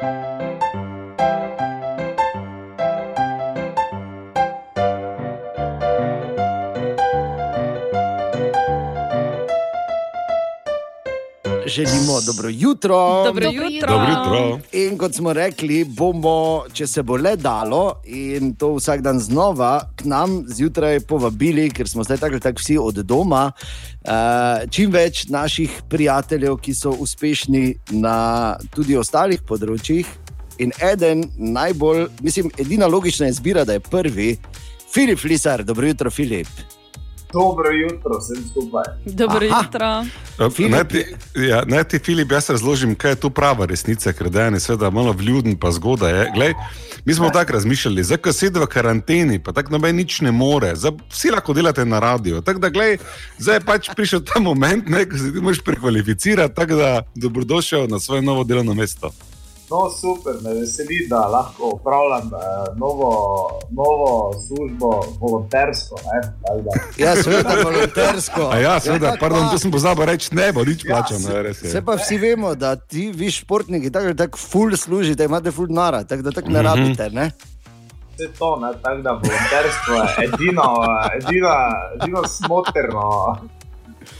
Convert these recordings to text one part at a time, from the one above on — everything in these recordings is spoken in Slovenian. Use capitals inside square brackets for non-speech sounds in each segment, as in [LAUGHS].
Thank you. Želimo dobro jutro. Dobro jutro. Dobro jutro. In kot smo rekli, bomo, če se bo le dalo, in to vsak dan znova, k nam zjutraj povabili, ker smo zdaj tako ali tako vsi od doma, uh, čim več naših prijateljev, ki so uspešni na tudi ostalih področjih. In eden najbolj, mislim, edina logična izbira, da je prvi, Filip Lisar, dobro jutro, Filip. Dobro jutro, vsem skupaj. Dobro Aha. jutro. Filip- Naj ti, ja, naj ti, Filip, jaz razložim, kaj je tu prava resnica, ker da je seveda malo vljuden, pa zgodaj je. Glej, mi smo tako razmišljali, zdaj ko sedi v karanteni, pa tako noben nič ne more, zdaj, vsi lahko delate na radio. Tako da, glej, zdaj je pač prišel ta moment, ne, ko se ti moraš prekvalificirati, tako da dobrodošel na svoje novo delovno mesto. No, super, me veseli, da lahko upravljam eh, novo, novo službo, volontersko. ne. Ja, seveda, volontersko. A ja, seveda, tako pardon, pa- to sem pozabil reči, ne bo nič Ja, plačano, se- res je. Se pa vsi vemo, da ti, vi športniki, tako tako ful služite, imate ful nara, tako da tako ne rabite. Ne? Vse to, ne, tako da volonterstvo je edino, edino, edino smotrno,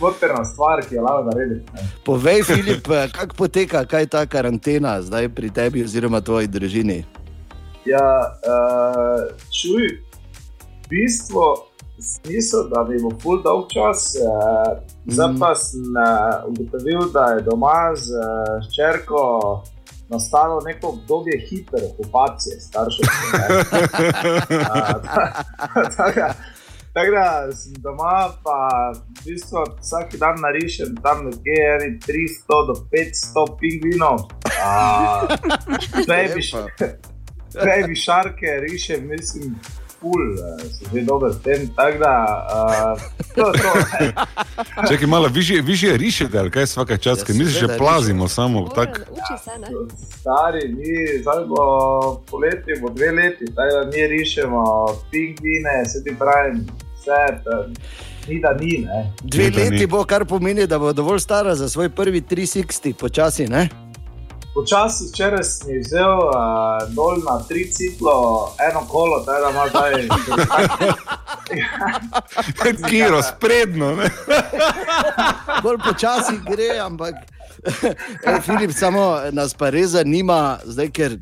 smotrna stvar, ki jo lahko naredim. ne. Povej, Filip, [LAUGHS] kako poteka, kaj je ta karantena zdaj pri tebi oziroma tvoji družini? Ja, uh, čuj, v bistvu smisel, da bi bo pol dolg čas, uh, zdaj Mhm. pa sem uh, ugotovil, da je doma z uh, hčerko nastalo neko obdobje hiperokupacije staršev. [LAUGHS] [LAUGHS] Tako da- tako da sem doma, pa v bistvu vsak dan narišem tam nekje eni 300 do 500 pingvinov. [LAUGHS] Baby, [LAUGHS] baby šarke rišem, mislim, ful, uh, so že dober v tem. Tako da, uh, to je to. [LAUGHS] Čakaj, malo više, više rišete, ali kaj svaka čas, Ja, ker mi že plazimo samo tako. Ne? Stari, mi zdaj bo poletje, bo dve leti, tako da mi rišemo pingvine, se ti pravim, vse, to, ni da ni. Ne. Dve leti ni. bo, kar pomeni, da bo dovolj stara za svoj prvi 360, počasi. Ne? Počasi včeraj sem jih vzel uh, dol na tri ciklo, eno kolo, tako da ima zdaj. [LAUGHS] Kiro, spredno. Ne? [LAUGHS] Bolj počasi gre, ampak [LAUGHS] e, Filip, samo nas pa res zanima, zdaj, ker.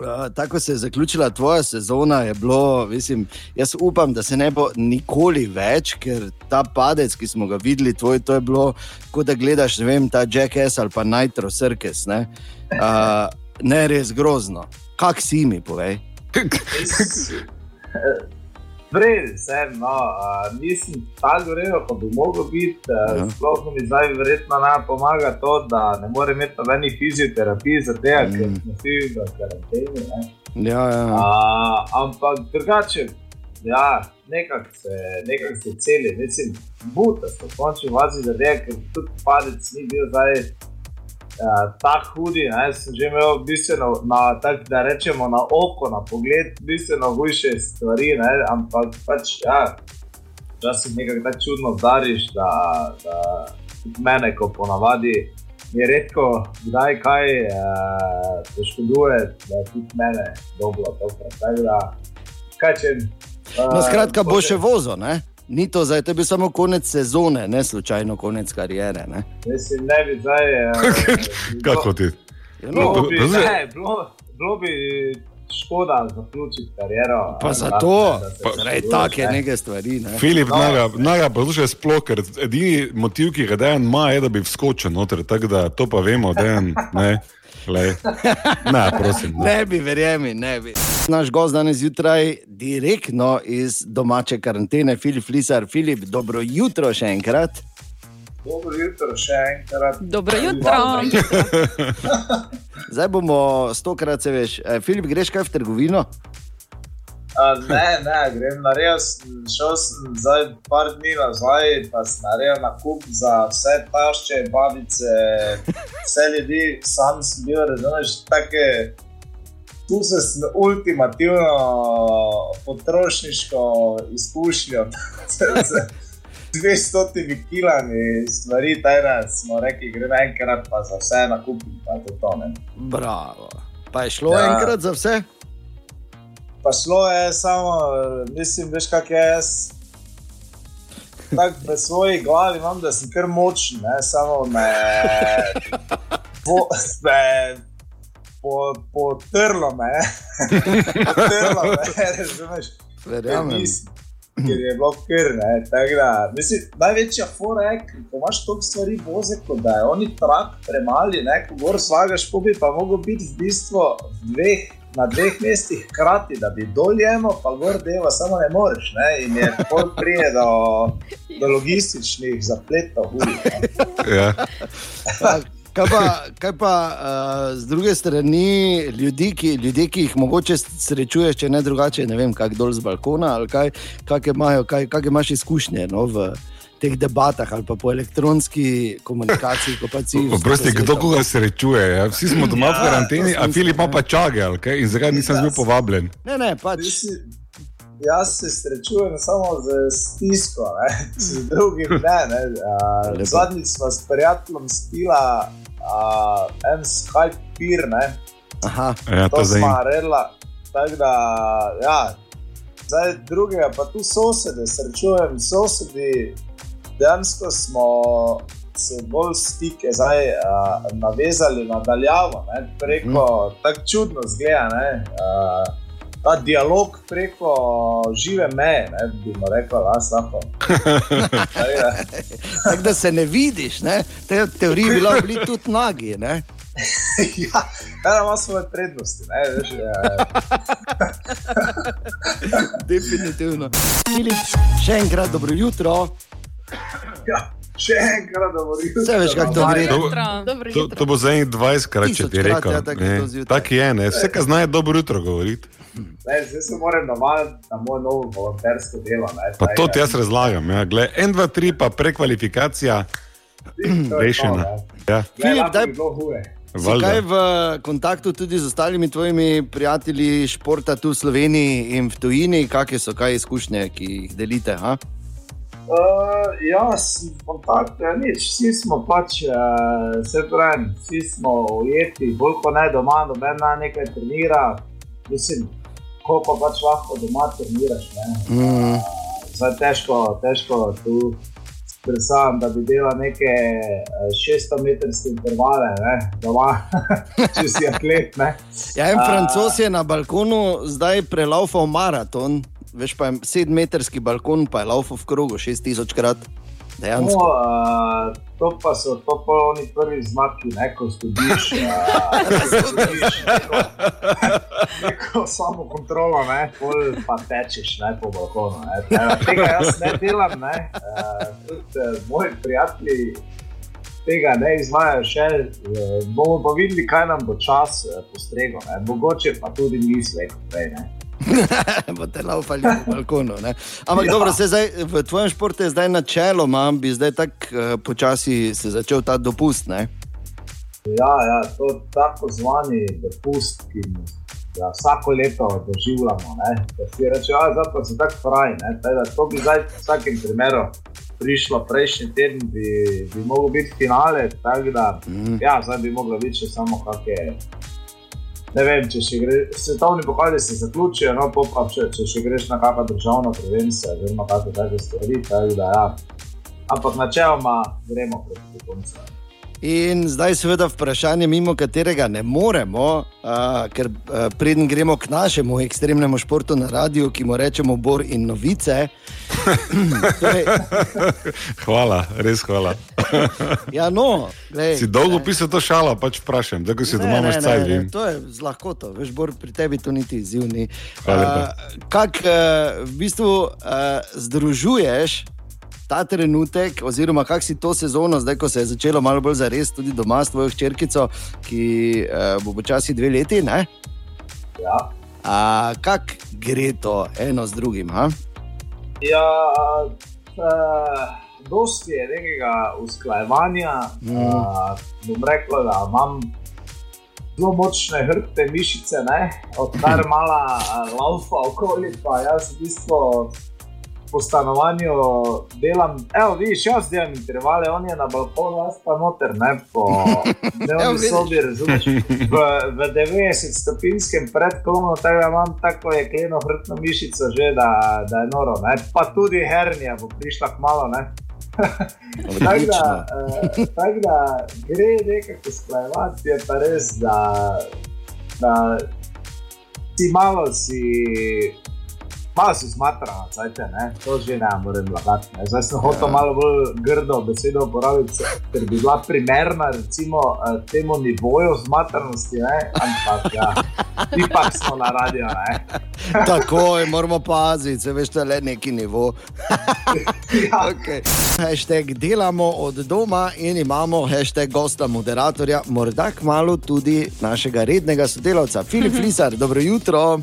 Uh, tako se je zaključila tvoja sezona. je Bilo, mislim, jaz upam, da se ne bo nikoli več, ker ta padec, ki smo ga videli, tvoj, to je bilo, kot da gledaš ne vem, ta Jackass ali pa Nitro Circus. Ne, uh, ne res grozno. Kak si mi, povej? Vreden sem, no, uh, nisem tako rekel, kot bi mogel biti. Ja. Uh, sploh mi zdaj verjetno ne pomaga to, da ne morem imeti nobenih fizioterapij, zato ker Mm. smo vsi v karanteni. Ja, ja. Uh, ampak drugače, ja, nekako se, nekak se celi, mislim, buta v končni fazi, da je, ker tudi padec ni bil zdaj. Uh, tako hudi, ne, sem že imel bistveno, na, tak, da rečemo na oko, na pogled, bistveno hujše stvari, ne, ampak pač, ja, včasih nekaj tako čudno udariš, da, da mene, ko ponavadi je redko, kdaj kaj uh, poškoduje, da je tudi mene dobro, tokrat. Tako da, kaj če. Uh, No, skratka, bo še vozil, ne? Ni to zdaj, to je bil samo konec sezone, ne slučajno konec kariere. Ne? Mislim, ne bi zdaj. [LAUGHS] Uh, Kako ti? Ja, Bilo No, bi, ne, bilo, bilo bi škoda zaključiti kariero. pa a, zato, da se zaradi poškoduješ, take ne. neke stvari. Ne? Filip, No, naga, naga poslušaj sploh, ker edini motiv, ki ga dejan ima, je, da bi vskočil noter, tako da to pa vemo, dejan, ne. Glej. Ne, prosim. Ne. Ne bi, verjemi, ne bi. Naš gost danes zjutraj, direktno iz domače karantene, Filip Lisar. Filip, dobro jutro še enkrat. Dobro jutro, še enkrat. Dobro jutro. [LAUGHS] Zdaj bomo stokrat se veš. Eh, Filip, greš kaj v trgovino? A, ne, ne, grem na res. Šel sem zdaj par dni nazaj, pa sem naredil nakup za vse tašče, babice, vse ljudi. Sam sem bil, razumeš, take. Tu se sem ultimativno potrošniško izkušnjo. Z 200 kilami stvari, taj da smo rekli, gremo enkrat pa za vse nakupiti, pa to to ne. Bravo. Pa je šlo ja. enkrat za vse? Pa šlo je samo, mislim, veš, kak je jaz. Tako v svoji glavi imam, da sem kar močen, ne? samo me. Po, me po, potrlo me, potrlo me, razumeš? Verjamem. Ker je bilo kar, ne. tako Da, mislim, največja fora je, ko imaš toliko stvari voze, kot da je oni trak premali, ne, ko gor slagaš, po bi pa mogel biti v bistvu v dveh, na dveh mestih hkrati, da bi doljemo, pa gor deva, samo ne moreš. Ne, in je pol prije do, do logističnih zapletov. ne. Ja. Kaj pa, kaj pa uh, z druge strani ljudi ki, ljudje, ki jih mogoče srečuješ, če ne drugače, ne vem, kako dol z balkona ali kaj, kakšne imajo, kaj, kakšne imaš izkušnje no, v teh debatah ali pa po elektronski komunikaciji. ko pač v Oprosti, kdo koga srečuje? Ja? Vsi smo doma v Ja, karanteni, to a Filip ima pa čage, ali kaj? In zakaj nisem bil Ja. povabljen? Ne, ne, pač. Jaz se srečujem samo z stisko, ne, z [LAUGHS] drugim ne. ne. Uh, zadnjič smo s prijateljem spila uh, en Skype pir, ne. Aha, Ja, to to smo redla. Tako da, ja, zdaj drugega, pa tu sosede, srečujem sosedi, dejansko smo se bolj stike zdaj uh, navezali nadaljavo, ne, preko, mm. tako čudno zgleda, ne. Uh, Ta dialog preko žive meje, ne, bi mu rekel, da lahko. [LAUGHS] tako da se ne vidiš, ne? te teorije bi lahko bili tudi nagi. Ne? [LAUGHS] ja, ena ima svoje prednosti. Ne, veš, ja. [LAUGHS] Definitivno. Filip, še enkrat dobro jutro. [COUGHS] Ja, še enkrat, da bo rekel. Saj veš, kako to gre. To, Dobro to, jutro. to bo za en 20 krat, če ti Tisočkrat, rekel. ja, tako je. Tako je, ne. Vse, kar znajo, dobro jutro govoriti. Ne, zdaj se moram navaditi na moje novo volontersko delo. Ne, Pa to ti jaz razlagam. Ja. Glej, en, dva, tri, pa prekvalifikacija. rešena. Ja, Filip, daj- bi bilo huje. Si kaj valjda. v kontaktu tudi z ostalimi tvojimi prijatelji športa tu v Sloveniji in v tujini, kakšne so kaj izkušnje, ki jih delite? Ha? Uh, ja, sem v kontaktu, ja, nič, vsi smo pač, uh, se pravi, vsi smo ujeti, bolj kot ne doma, noben na nekaj trenira. Mislim, ko pa pač lahko doma treniraš. Ne? Mm. Zdaj težko, težko tu predstavljam, da bi delal neke eh, 600-metrske intervale, ne, doma, [LAUGHS] če si atlet. Ne. Ja, en francos je na balkonu zdaj prelaufal maraton, veš pa je sedemmetrski balkon, pa je laufal v krogu 6000 krat. No, Dejansko. uh, to pa so to pa oni prvi znaki, ne, ko zgubiš, uh, neko, neko samo kontrolo, ne, pol pa tečeš ne, po balkonu. Ne. Tega- jaz ne delam, ne. Uh, tudi uh, moji prijatelji tega ne izvajajo še. Uh, bomo pa videli, kaj nam bo čas uh, postregel. ne. Mogoče pa tudi mi slej kot prej. Ne. [LAUGHS] Boste laufali po balkonu. Ne? Ampak Ja. ja. dobro, zdaj, v tvojem športu je zdaj načeloma, bi zdaj tako uh, počasi se začel ta dopust. Ne? Ja, ja, to je tako zvani dopust, ki ga vsako leto doživljamo. ne. Da si reče, da pa so tako pravi. ne. Tako da To bi zdaj v vsakem primeru prišlo, prejšnji teden bi, bi mogel biti finale, da Mm. ja, zdaj bi moglo biti še samo kakšne. Ne vem, če gre, svetovni pokali se zaključijo, no pol pa če, če še greš na kakšno državno prvenstvo, oziroma kakšne take stvari. tako Da, ja. Ampak načeloma gremo proti koncu. In zdaj, seveda, vprašanje, mimo katerega ne moremo, uh, ker uh, preden gremo k našemu ekstremnemu športu na radiju, ki mu rečemo Bor in novice. [LAUGHS] torej, Hvala, res hvala. [LAUGHS] ja, no, glej, Si dolgo pisal to šalo, pač vprašam, da si doma imaš cajt. vem. To je z lahkoto, veš, Bor, pri tebi to niti izziv ni. Uh, Kak uh, v bistvu uh, združuješ ta trenutek, oziroma kak si to sezono, zdaj ko se je začelo malo bolj zares, tudi doma s tvojo hčerkico, ki uh, bo počasi dve leti, ne? Ja. A kak gre to eno z drugim? Ha? Ja, uh, dosti je nekega usklajevanja. Mm. Uh, bom rekel, da imam zelo močne hrbte, mišice, ne? odkar mala laufa okoli, pa jaz v bistvu po stanovanju delam, evo, vidiš, jaz delam intervale, on je na balkonu, jaz pa noter, ne po [LAUGHS] dnevni sobi, razumeš. V, v 90 stopinskem predklonu tega imam tako jekleno hrbtno mišico že, da, da je noro, ne. Pa tudi hernija bo prišla k malo, ne. [LAUGHS] Tako da, eh, tak da gre nekako sklajevati, je pa res, da, da si malo si. Malo si zmatrana, cajte, ne? to že ne morem lagati. Ne? Zdaj sem hotel malo bolj grdo besedo uporabiti, ker bi bila primerna recimo eh, temu nivoju zmatranosti, ne? ampak ja, ipak smo na radio. Ne? [LAUGHS] Tako je, moramo paziti, se veš, to je le neki nivo. [LAUGHS] Ja. Okay. Hashtag delamo od doma in imamo hashtag gosta moderatorja, morda kmalo tudi našega rednega sodelavca, Filip Flisar. Dobro jutro.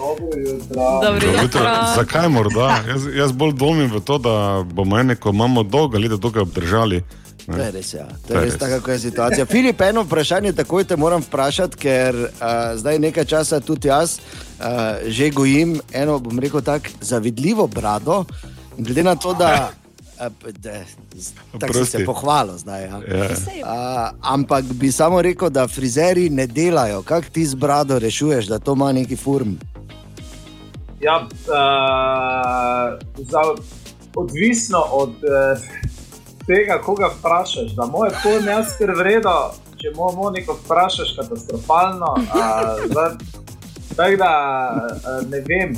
Dobro jutro. Dobro Dobro jutro. jutro. Zakaj morda? Jaz, jaz bolj dvomim v to, da bomo ene, ko imamo dolga leta tukaj obdržali. To je res, ja. to je res res. taka, kako je situacija. Filip, eno vprašanje takoj te moram vprašati, ker uh, zdaj nekaj časa tudi jaz uh, že gojim eno, bom rekel tako, zavidljivo brado. Glede na to, da. uh, da- Tako se pohvalil zdaj. Ja. Ja. Uh, ampak bi samo rekel, da frizeri ne delajo. Kako ti z brado rešuješ, da to ima neki furm? Ja, uh, za, odvisno od uh, tega, koga vprašaš. Da moj pojem jaz ker vredo, če mo Moniko vprašaš katastrofalno. Uh, zdaj, Tako da uh, ne vem,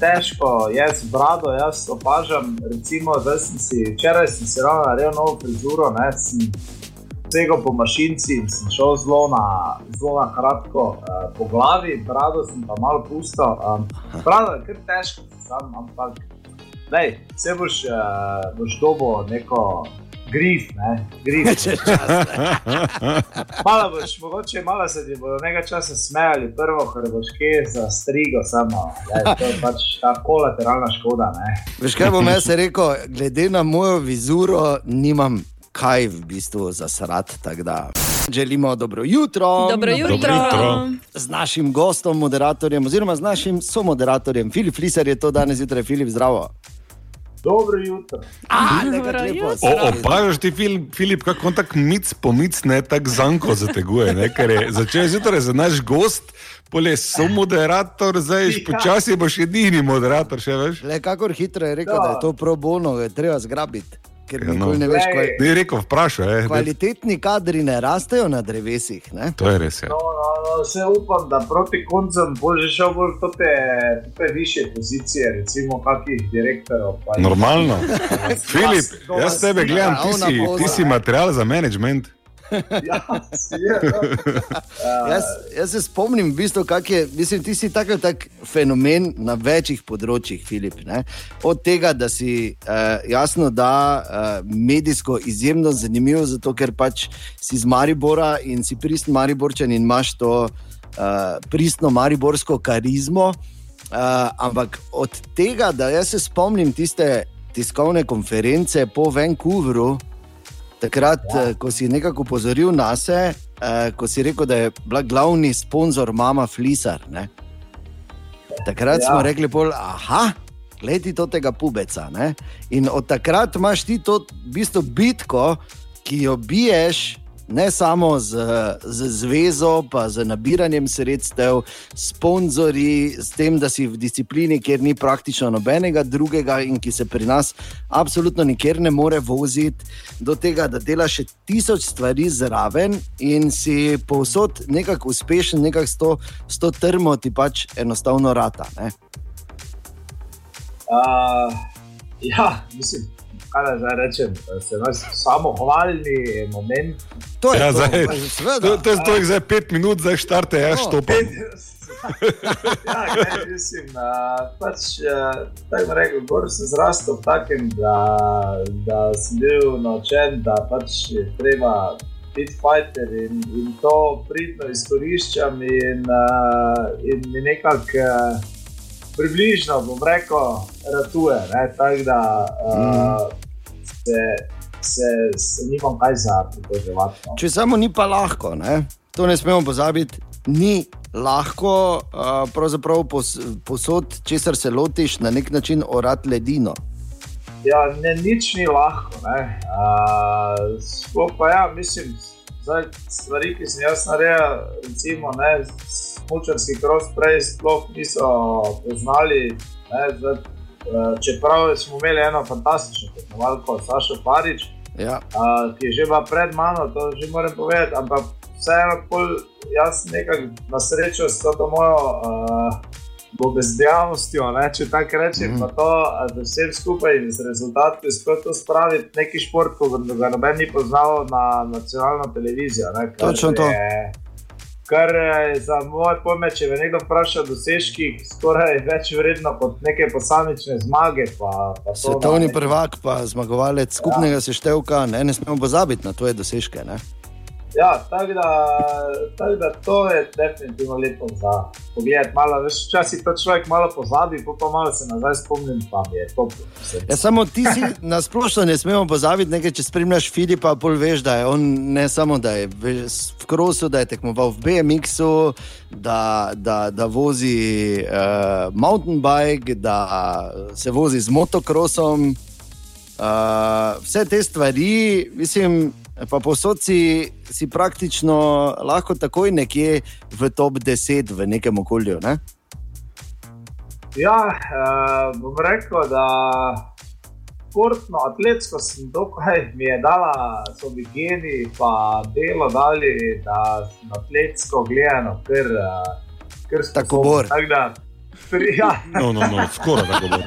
težko je z brado, jaz opažam. Recimo, zdaj sem si, včeraj sem si ravno naredil novo frizuro, ne, sem segel po mašinci in sem šel zelo na, zelo na kratko uh, po glavi, brado sem pa malo pustil. Um, brado je kar težko, sam, ampak dej, se boš, uh, boš dobo neko grif, ne, grif. Če čas. [LAUGHS] Malo boš, mogoče malo se ti bodo nekaj časa smejali, prvo, ker boš kje za strigo, samo daj, to je pač ta kolateralna škoda. Ne. Veš kaj bom jaz rekel, glede na mojo vizuro, nimam kaj v bistvu za srat. tako da Želimo dobro jutro. Dobro jutro. jutro. Z našim gostom, moderatorjem, oziroma z našim somoderatorjem, Filip Flisar je to danes zjutraj, Filip, zdravo. Dobro jutro. Dobro opažaš ti, Filip, Filip kako on tako mic po mic, ne tako zanko zateguje. Ne, ker je začel zjutraj za naš gost, pole so moderator, zdaj počasi boš edini moderator, še veš. Le kakor hitro je rekel, Ja. da je to pro bono, je treba zgrabiti. Ker Ja, no. nikoli ne veš, kaj. Ni rekel, vprašaj. Eh, Kvalitetni kadri ne rastejo na drevesih. Ne? to je res. Ja. No, no, no, vse upam, da proti koncem bo že šel bolj v te, te više pozicije, recimo kakih direktorov. pa- Normalno. [LAUGHS] Filip, jaz tebe gledam, ti Ravna si, ti si material za management. [LAUGHS] Ja, si. Uh, [LAUGHS] Jaz, jaz se spomnim, v bistvu, je, mislim, ti si tako tak fenomen na večjih področjih, Filip. Ne? Od tega, da si uh, jasno, da uh, medijsko izjemno zanimiv, zato ker pač si iz Maribora in si pristen Mariborčan in imaš to uh, pristno mariborsko karizmo. Uh, ampak od tega, da jaz se spomnim tiste tiskovne konference po Vancouveru, takrat, Ja. ja. ko si nekako upozoril na sebe, eh, ko si rekel, da je bila glavni sponzor mama Flisar. Ne? Takrat. Ja. smo rekli, pol, aha. Gledi to tega pubeca. Ne? In od takrat imaš ti to v bistvu bitko, ki jo biješ ne samo z, z zvezo, pa z nabiranjem sredstev, sponzorji, s tem, da si v disciplini, kjer ni praktično nobenega drugega in ki se pri nas absolutno nikjer ne more voziti, do tega, da delaš še tisoč stvari zraven in si povsod nekako uspešen, nekako s to, s to trmo ti pač enostavno rata. Ne? Uh, ja, mislim, kaj naj zdaj rečem, se nas samo hvalni moment. To je Ja, to, zdaj-. To, to je to, zdaj pet minut, zdaj štarte, No. štopam. ja, kaj, [LAUGHS] mislim, uh, pač, uh, tako rekel, gor sem zrastel takem, da, da sem bil naučen, da pač je treba biti fighter in, in to pridno izkoriščam in, uh, in mi nekako. Uh, Približno bom rekel, ratuje. ne, Tako da uh, se, se, se nimam kaj za pritoževati. No. Če samo ni pa lahko, ne? to ne smemo pozabiti. Ni lahko, uh, pos, posod, česar se lotiš, na nek način orati ledino. Ja, ne, nič ni lahko. Uh, Sploh pa ja, mislim, zdaj, stvari, ki sem jaz naredil, recimo, ne, smočarski kros prej sploh niso poznali. Ne, zdaj, uh, čeprav smo imeli eno fantastično tekmovalko, Sašo Parič, Ja. uh, ki je že bila pred mano, to že moram povedati, ampak vseeno, pol, jaz nekako na srečo s to mojo. Bobezdejavnostjo, ne, če tako rečem, mm. pa to, da vsem skupaj in z rezultati uspel to spraviti, neki šport, ko ga noben ni poznal na nacionalno televizijo. Ne, Točno to. Je, kar je za moje pojme, če me nekdo vpraša o dosežkih, skoraj več vredno kot neke posamične zmage. Pa, pa to, Svetovni ne. prvak, pa zmagovalec skupnega ja. seštevka, ne, ne smemo pozabiti na tvoje dosežke. Ne? Ja, tako da, tak da to je definitivno lepo za pogled. Malo, veš, včasih to človek malo pozabi, pa, pa malo se nazaj spomnim, pa je to. Ja, samo ti si [LAUGHS] na splošno ne smemo pozabiti, nekaj, če spremljaš Filipa, pol veš, da je on ne samo da je v krosu, da je tekmoval v BMX-u, da, da, da vozi uh, mountain bike, da se vozi z motokrosom. Uh, vse te stvari, mislim, pa posod si, si praktično lahko takoj nekje v top 10 v nekem okolju. Ne? Ja, uh, bom rekel, da športno, atletsko sem dokaj mi je dala, so mi geni, pa delo dali, da sem atletsko gledano, ker, uh, ker sem Tako bor. Tako da, pri, ja, No, no, no, skoraj tako bo.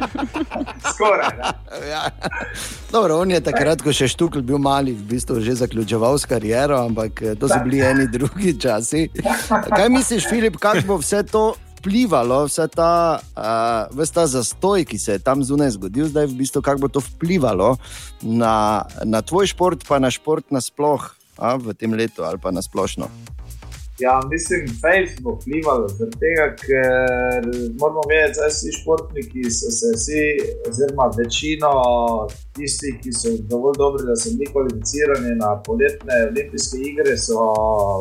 skoraj. Ja. Ja. Dobro, on je takrat, ko še štukl bil mali, v bistvu že zaključoval s kariero, ampak eh, to so bili eni drugi časi. Kaj misliš, Filip, kako bo vse to vplivalo, vse ta, uh, ves ta zastoj, ki se je tam zunaj zgodil, zdaj v bistvu, kako bo to vplivalo na, na tvoj šport, pa na šport nasploh a, v tem letu ali pa na splošno? Ja, mislim, to vplivalo, zaradi tega, ker moramo vedeti, da vsi športniki so se vsi, oziroma večino tistih, ki so dovolj dobri, da so bili kvalificirani na poletne olimpijske igre, so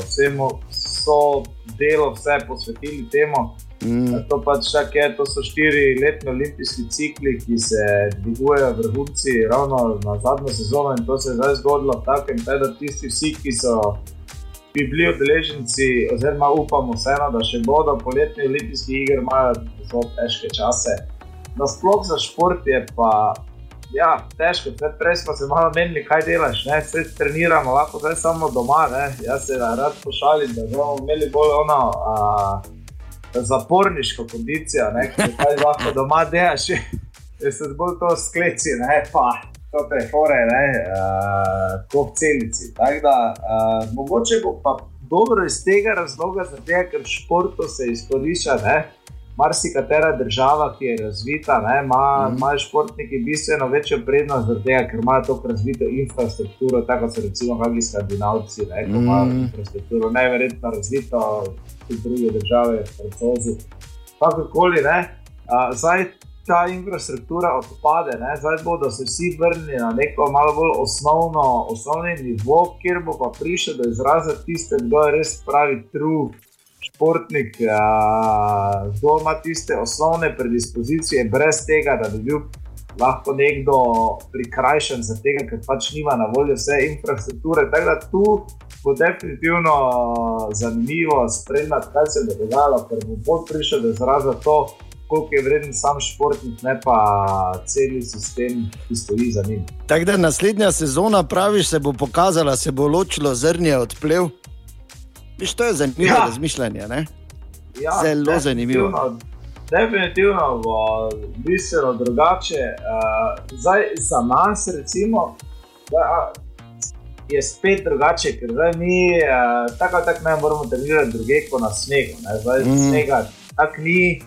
vsemu so delo vse posvetili temu. Mm, To pač tako je, to so štiri letni olimpijski cikli, ki se dvigujejo vrhunci ravno na zadnjo sezono in to se je zdaj zgodilo tako, in da tisti vsi, ki so bi bili udeleženci, oziroma upamo vseeno, da še bodo poletni olimpijski igri, imajo zelo težke čase. Nasploh za šport je pa. Ja, težko, Zdaj, prej smo se malo menili, kaj delaš, ne, vse treniramo, lahko zdaj samo doma, ne. jaz se rad pošalim, da bomo imeli bolj ono, a, zaporniško kondicijo, ki kaj lahko doma delaš, [LAUGHS] je se bolj to skleci, ne, pa to te fore, ne, uh, kot celici. Tako da, uh, mogoče bo pa dobro iz tega razloga, zato ker v športu se izkorišča, ne, marsikatera država, ki je razvita, ne, ima, Mhm. imajo športniki bistveno večjo prednost, zato ker imajo tako razvito infrastrukturo, tako so recimo kakšni skandinavci, ne, ki imajo Mhm. infrastrukturo najverjetno razvito, tudi druge države, francozi. Kakorkoli, ne. A, zdaj ta infrastruktura odpade, ne. zdaj bodo se vsi vrnili na neko malo bolj osnovno, osnovni nivo, kjer bo pa prišel do izraza tiste, kdo je res pravi true športnik, a, kdo ima tiste osnovne predispozicije, brez tega, da bi bil. Lahko nekdo prikrajšan za tega, ker pač nima na voljo vse infrastrukture. Tako da tu bo definitivno zanimivo spremljati, kaj se bo dogajalo, ker bo bolj prišel do izraza to, koliko je vreden sam športnik, ne pa cel sistem, ki stoji za njim. Tako da naslednja sezona, praviš, se bo pokazala, se bo ločilo zrnje od plev. Viš, to je zanimivo ja. Ja. razmišljanje. Ne? Ja, Zelo zanimivo. definitivno- Definitivno bo bistveno drugače. Uh, zdaj za nas, recimo, da, je spet drugače, ker zdaj mi uh, tako ali tako ne moramo trenirati druge kot na snegu. Ne? Zdaj mm. snega tako ni.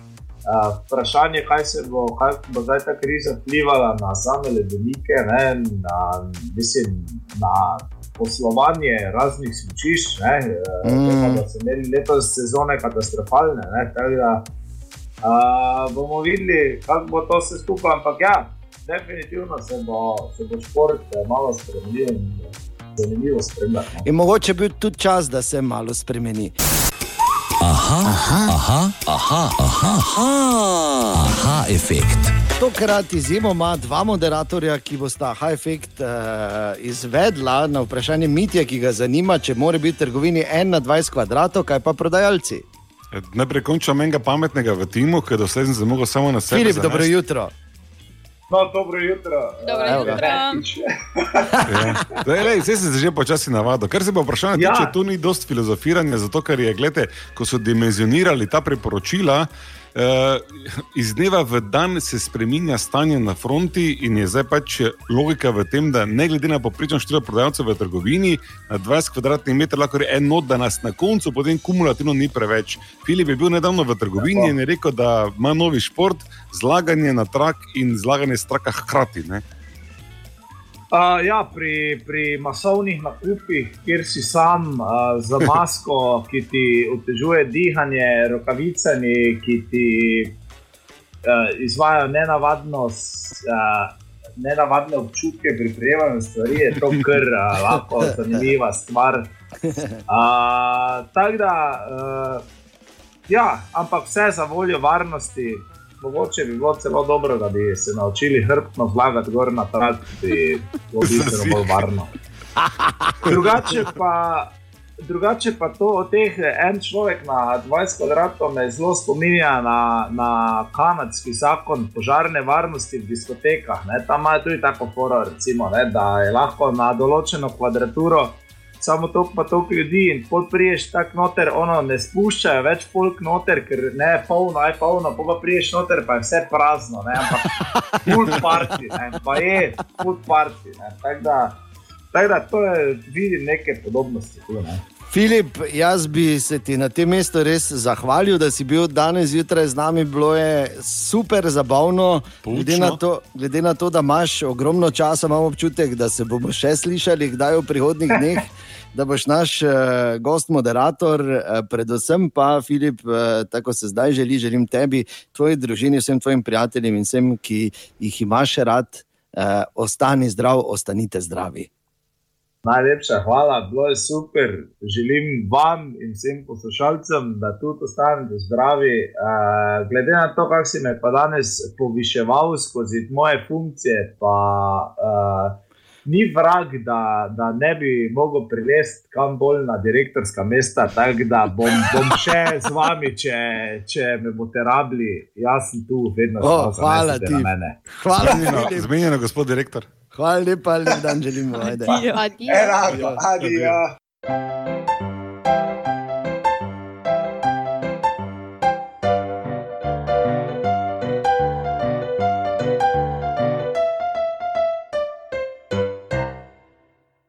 Uh, vprašanje, kaj se bo, kaj bo zdaj ta kriza vplivala na same ledenike, ne, na, mislim, na poslovanje raznih smočišč. Ne, Mm. Da so imeli letos sezone katastrofalne. Ne, da, uh, bomo videli, kako bo to vse skupaj. Ampak ja, definitivno se bo, se bo šport eh, malo spremenil in eh, zanimivo spremljati. no. In mogoče bi bil tudi čas, da se malo spremeni. Aha, aha, aha, aha, aha, aha, aha efekt. tokrat izjemo ima dva moderatorja, ki bosta High Effect uh, izvedla na vprašanje Mitja, ki ga zanima, če mora biti v trgovini 1 na 20 kvadratov, kaj pa prodajalci. Najprej končam enega pametnega v timu, ker doslej sem se mogel samo na sebe. Filip, dobro jutro. No, dobro jutro. Dobro Evo jutro. Ja. Zdaj, lej, Zdaj se že počasi navadil. Kar se pa vprašanja Ja. tiče, tu ni dost filozofiranja, zato ker je, gledajte, ko so dimenzionirali ta priporočila. Uh, iz dneva v dan se spremenja stanje na fronti, in je zdaj pač logika v tem, da ne glede na poprečno število prodajalcev v trgovini, na 20 kvadratnih metrov lahko je eno, da nas na koncu potem kumulativno ni preveč. Filip je bil nedavno v trgovini Tako. in je rekel, da ima novi šport, zlaganje na trak in zlaganje straka hkrati. Ne? Uh, ja, pri, pri masovnih nakupih, kjer si sam uh, z [LAUGHS] masko, ki ti otežuje dihanje, rokavicami, ki ti uh, izvajo nenavadno, s- uh, nenavadne občutke pri prejemanju stvari, je to kar uh, lahko [LAUGHS] zanimiva stvar. Uh, Tako da, uh, ja, ampak vse za voljo varnosti. Mogoče bi bilo celo dobro, da bi se naučili hrbtno vlagati gor na trak, da bi bilo [LAUGHS] bistveno bolj varno. Drugače pa, drugače pa to od teh en človek na 20 kvadratov me zelo spominja na, na kanadski zakon požarne varnosti v diskotekah. Ne. Tam imajo tudi tako foro, recimo, ne, da je lahko na določeno kvadraturo samo to, pa toliko ljudi in podpriješ tako noter, ono ne spuščajo več folk noter, ker ne je polno, je polno, pa, pa priješ noter, pa je vse prazno, ne, ampak [LAUGHS] full party, ne, pa je full party. ne. Tako da, tak da to je, vidim neke podobnosti. Tu, ne. Filip, jaz bi se ti na tem mestu res zahvalil, da si bil danes zjutraj z nami. Bilo je super zabavno. Glede na, to, glede na to, da imaš ogromno časa, imam občutek, da se bomo še slišali, kdaj v prihodnih [LAUGHS] dneh. Da boš naš uh, gost, moderator, uh, predvsem pa, Filip, uh, tako se zdaj želi, želim tebi, tvoji družini, vsem tvojim prijateljem in vsem, ki jih imaš rad, uh, ostani zdrav, ostanite zdravi. Najlepša hvala, bilo je super. Želim vam in vsem poslušalcem, da tudi ostanete zdravi. Uh, glede na to, kako si me pa danes poviševal skozi moje funkcije, pa uh, ni vrag, da, da ne bi mogel prilesti kam bolj na direktorska mesta. Tako da bom, bom še z vami, če, če me boste rabili, jaz sem tu, vedno O, znova hvala zanesete ti. na mene. Hvala, Zmenjeno, Filip. zmenjeno, gospod direktor. Hvala lepa, lep dan želimo. Ajde. Adijo. Enako, adijo.